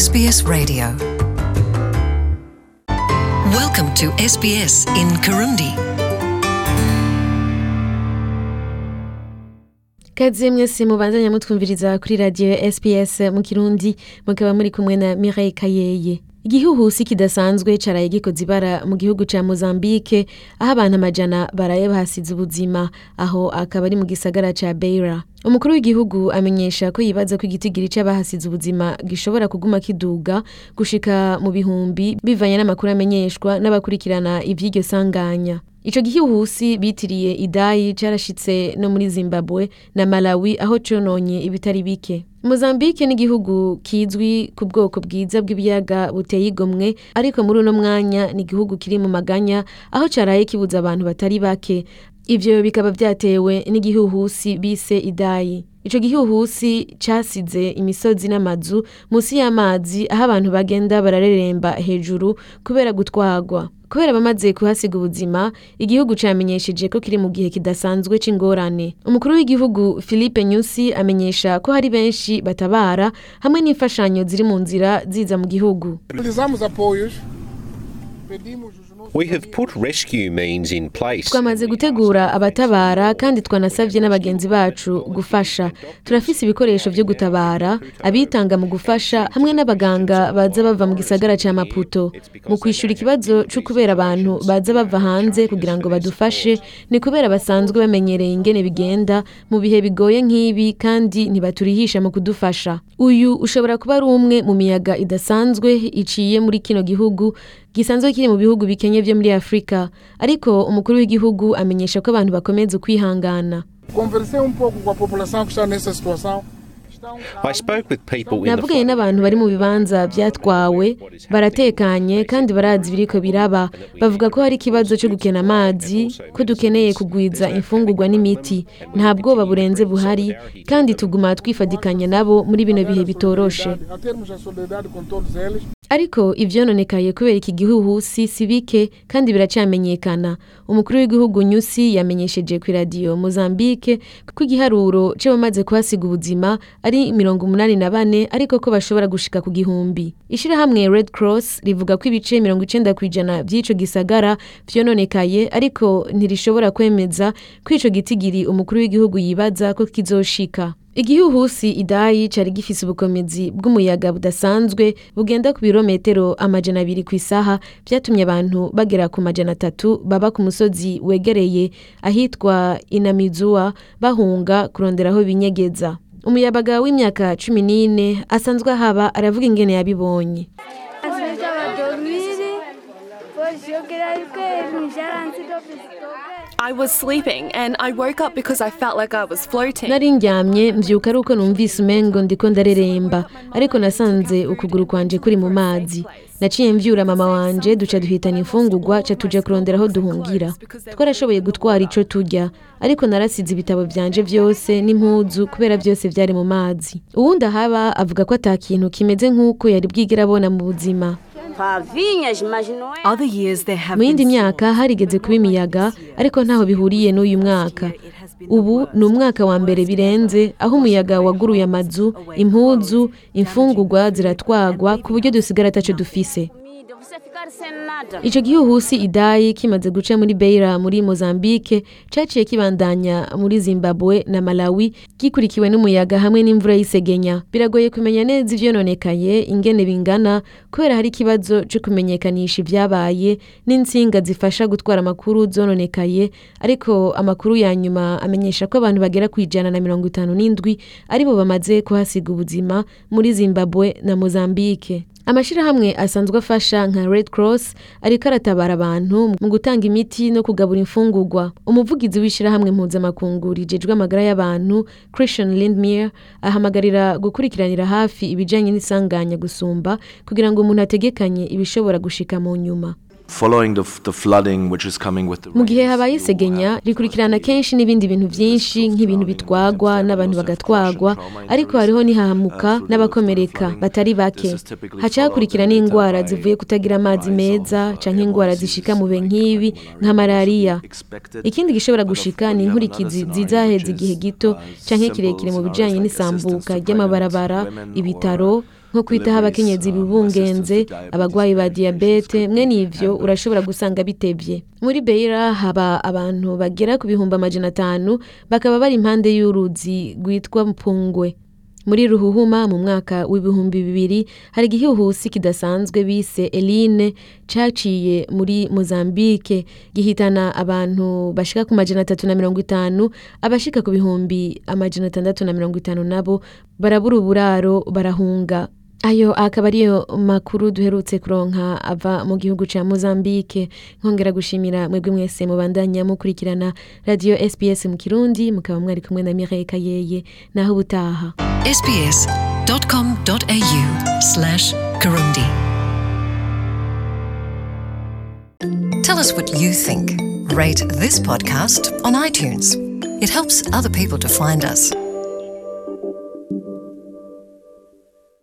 SBS Radio. Welcome to SBS in Kirundi. kaze mwese mubandanya mutwumviriza kuri radiyo SPS mu kirundi mukaba muri kumwe na Mireille Kayeye igihuhusi kidasanzwe caraye gikoze ibara mu gihugu ca Mozambique aho abantu amajana baraye bahasize ubuzima aho akaba ari mu gisagara ca Beira. Umukuru w'igihugu amenyesha ko yibaza ko igitigiri c'abahasize ubuzima gishobora kuguma kiduga gushika mu bihumbi bivanye n'amakuru amenyeshwa n'abakurikirana ivy'iryo sanganya. Ico gihuhusi bitiriye Idai carashitse no muri Zimbabwe na Malawi aho cononye ibitari bike. Mozambique ni igihugu kizwi ku bwoko bwiza bw'ibiyaga buteye igomwe ariko muri uno mwanya ni igihugu kiri mu maganya aho caraye kibuza abantu batari bake. Ivyo bikaba vyatewe n'igihuhusi bise Idai. Ico gihuhusi casize imisozi n'amazu musi y'amazi aho abantu bagenda barareremba hejuru kubera gutwagwa. kubera bamaze kuhasiga ubuzima igihugu camenyesheje ko kiri mu gihe kidasanzwe c'ingorane umukuru w'igihugu philippe nyusi amenyesha ko hari benshi batabara hamwe n'imfashanyo ziri mu nzira ziza mu gihugu Twamaze gutegura abatabara kandi twanasavye n'abagenzi bacu gufasha. Turafise ibikoresho vyo gutabara abitanga mu gufasha hamwe n'abaganga baza bava mu gisagara ca maputo. Mu kwishura ikibazo co kubera abantu baza bava hanze kugira ngo badufashe ni kubera basanzwe bamenyereye ingene bigenda mu bihe bigoye nk'ibi kandi ntibaturihisha mu kudufasha. Uyu ushobora kuba ari umwe mu miyaga idasanzwe iciye muri kino gihugu gisanzwe kiri mu bihugu bikenye vyo muri Afrika. Ariko umukuru w'igihugu amenyesha ko abantu bakomeza ukwihangana navuganye n'abantu bari mu bibanza vyatwawe baratekanye kandi barazi ibiriko biraba. Bavuga ko hari ikibazo co gukena amazi ko dukeneye kugwiza imfungurwa n'imiti. Nta bwoba burenze buhari kandi tuguma twifadikanya nabo muri bino bihe bitoroshe. Ariko ivyononekaye kubera iki gihuhusi si bike kandi biracamenyekana. Umukuru w'igihugu nyusi yamenyesheje ku radiyo mozambique ko igiharuro c'abamaze kuhasiga ubuzima ari mirongo umunani na bane ariko ko bashobora gushika ku gihumbi. Ishirahamwe red cross rivuga ko ibice mirongo icenda kw'ijana vy'ico gisagara vyononekaye ariko ntirishobora kwemeza ko ico gitigiri umukuru w'igihugu yibaza ko kizoshika. Igihuhusi idayi cari gifise ubukomezi bw'umuyaga budasanzwe bugenda ku birometero amajana abiri ku isaha vyatumye abantu bagera ku majana atatu baba ku musozi wegereye ahitwa inamizuwa bahunga kurondera aho binyegeza. Umuyabaga w'imyaka cumi n'ine asanzwe ahaba aravuga ingene yabibonye. Nari ndyamye mvyuka ari uko numvise umengo ndiko ndareremba. Ariko nasanze ukuguru kwanje kuri mu mazi. Naciye mvyura mama wanje duca duhitana imfungurwa ca tuja kurondera aho duhungira. Twarashoboye gutwara ico turya. Ariko narasize ibitabo vyanje vyose n'impuzu kubera vyose vyari mu mazi. Uwundi ahaba avuga ko ata kintu kimeze nk'uko yari bwigera abona mu buzima. Mu yindi myaka harigeze kuba imiyaga ariko ntaho bihuriye n'uyu mwaka. Ubu ni umwaka wa mbere birenze aho umuyaga waguruye amazu impuzu imfungurwa ziratwagwa ku buryo dusigara ataco dufise. Ico gihuhusi idayi kimaze guca muri beira muri mozambique caciye kibandanya muri zimbabwe na malawi gikurikiwe n'umuyaga hamwe n'imvura y'isegenya. Biragoye kumenya neza ivyononekaye ingene bingana kubera hari ikibazo co kumenyekanisha ivyabaye n'intsinga zifasha gutwara amakuru zononekaye ariko amakuru ya nyuma amenyesha ko abantu bagera ku ijana na mirongo itanu n'indwi ari bo bamaze kuhasiga ubuzima muri zimbabwe na mozambique. Amashirahamwe asanzwe afasha nka red cross ariko aratabara abantu mu gutanga imiti no kugabura imfungurwa umuvugizi w'ishirahamwe mpuzamakungu rijejwe amagara y'abantu christian lindmere ahamagarira gukurikiranira hafi ibijanye n'isanganya gusumba kugira ngo umuntu ategekanye ibishobora gushika mu nyuma. Mu gihe habaye isegenya rikurikirana kenshi n'ibindi bintu byinshi nk'ibintu bitwagwa n'abantu bagatwagwa. ariko hariho n'ihahamuka n'abakomereka batari bake. haca hakurikira n'indwara zivuye kutagira amazi meza canke indwara zishika mu bihe nk'ibi nka malariya ikindi gishobora gushika ni inkurikizi zizaheza igihe gito canke kirekire mu bijanye n'isambuka ry'amabarabara ibitaro nko kwitaho abakenyezi bibungenze abagwayi ba diyabete mwene ivyo urashobora gusanga bitevye. Muri beira haba abantu bagera ku bihumbi amajana atanu bakaba bari impande y'uruzi rwitwa mpungwe. Muri ruhuhuma mu mwaka w'ibihumbi bibiri hari igihuhusi kidasanzwe bise eline caciye muri mozambike gihitana abantu bashika ku majana atatu na mirongo itanu abashika ku bihumbi amajana atandatu na mirongo itanu nabo. Barabura uburaro barahunga. Ayo akaba ariyo makuru duherutse kuronka ava mu gihugu ca Mozambique nkongera gushimira mwebwe mwese mubandanya mukurikirana radio SPS mu Kirundi mukaba mwari kumwe na Mireille Kayeye naho ubutaha sbs.com.au slash Kirundi. Tell us what you think. Rate this podcast on iTunes. It helps other people to find us.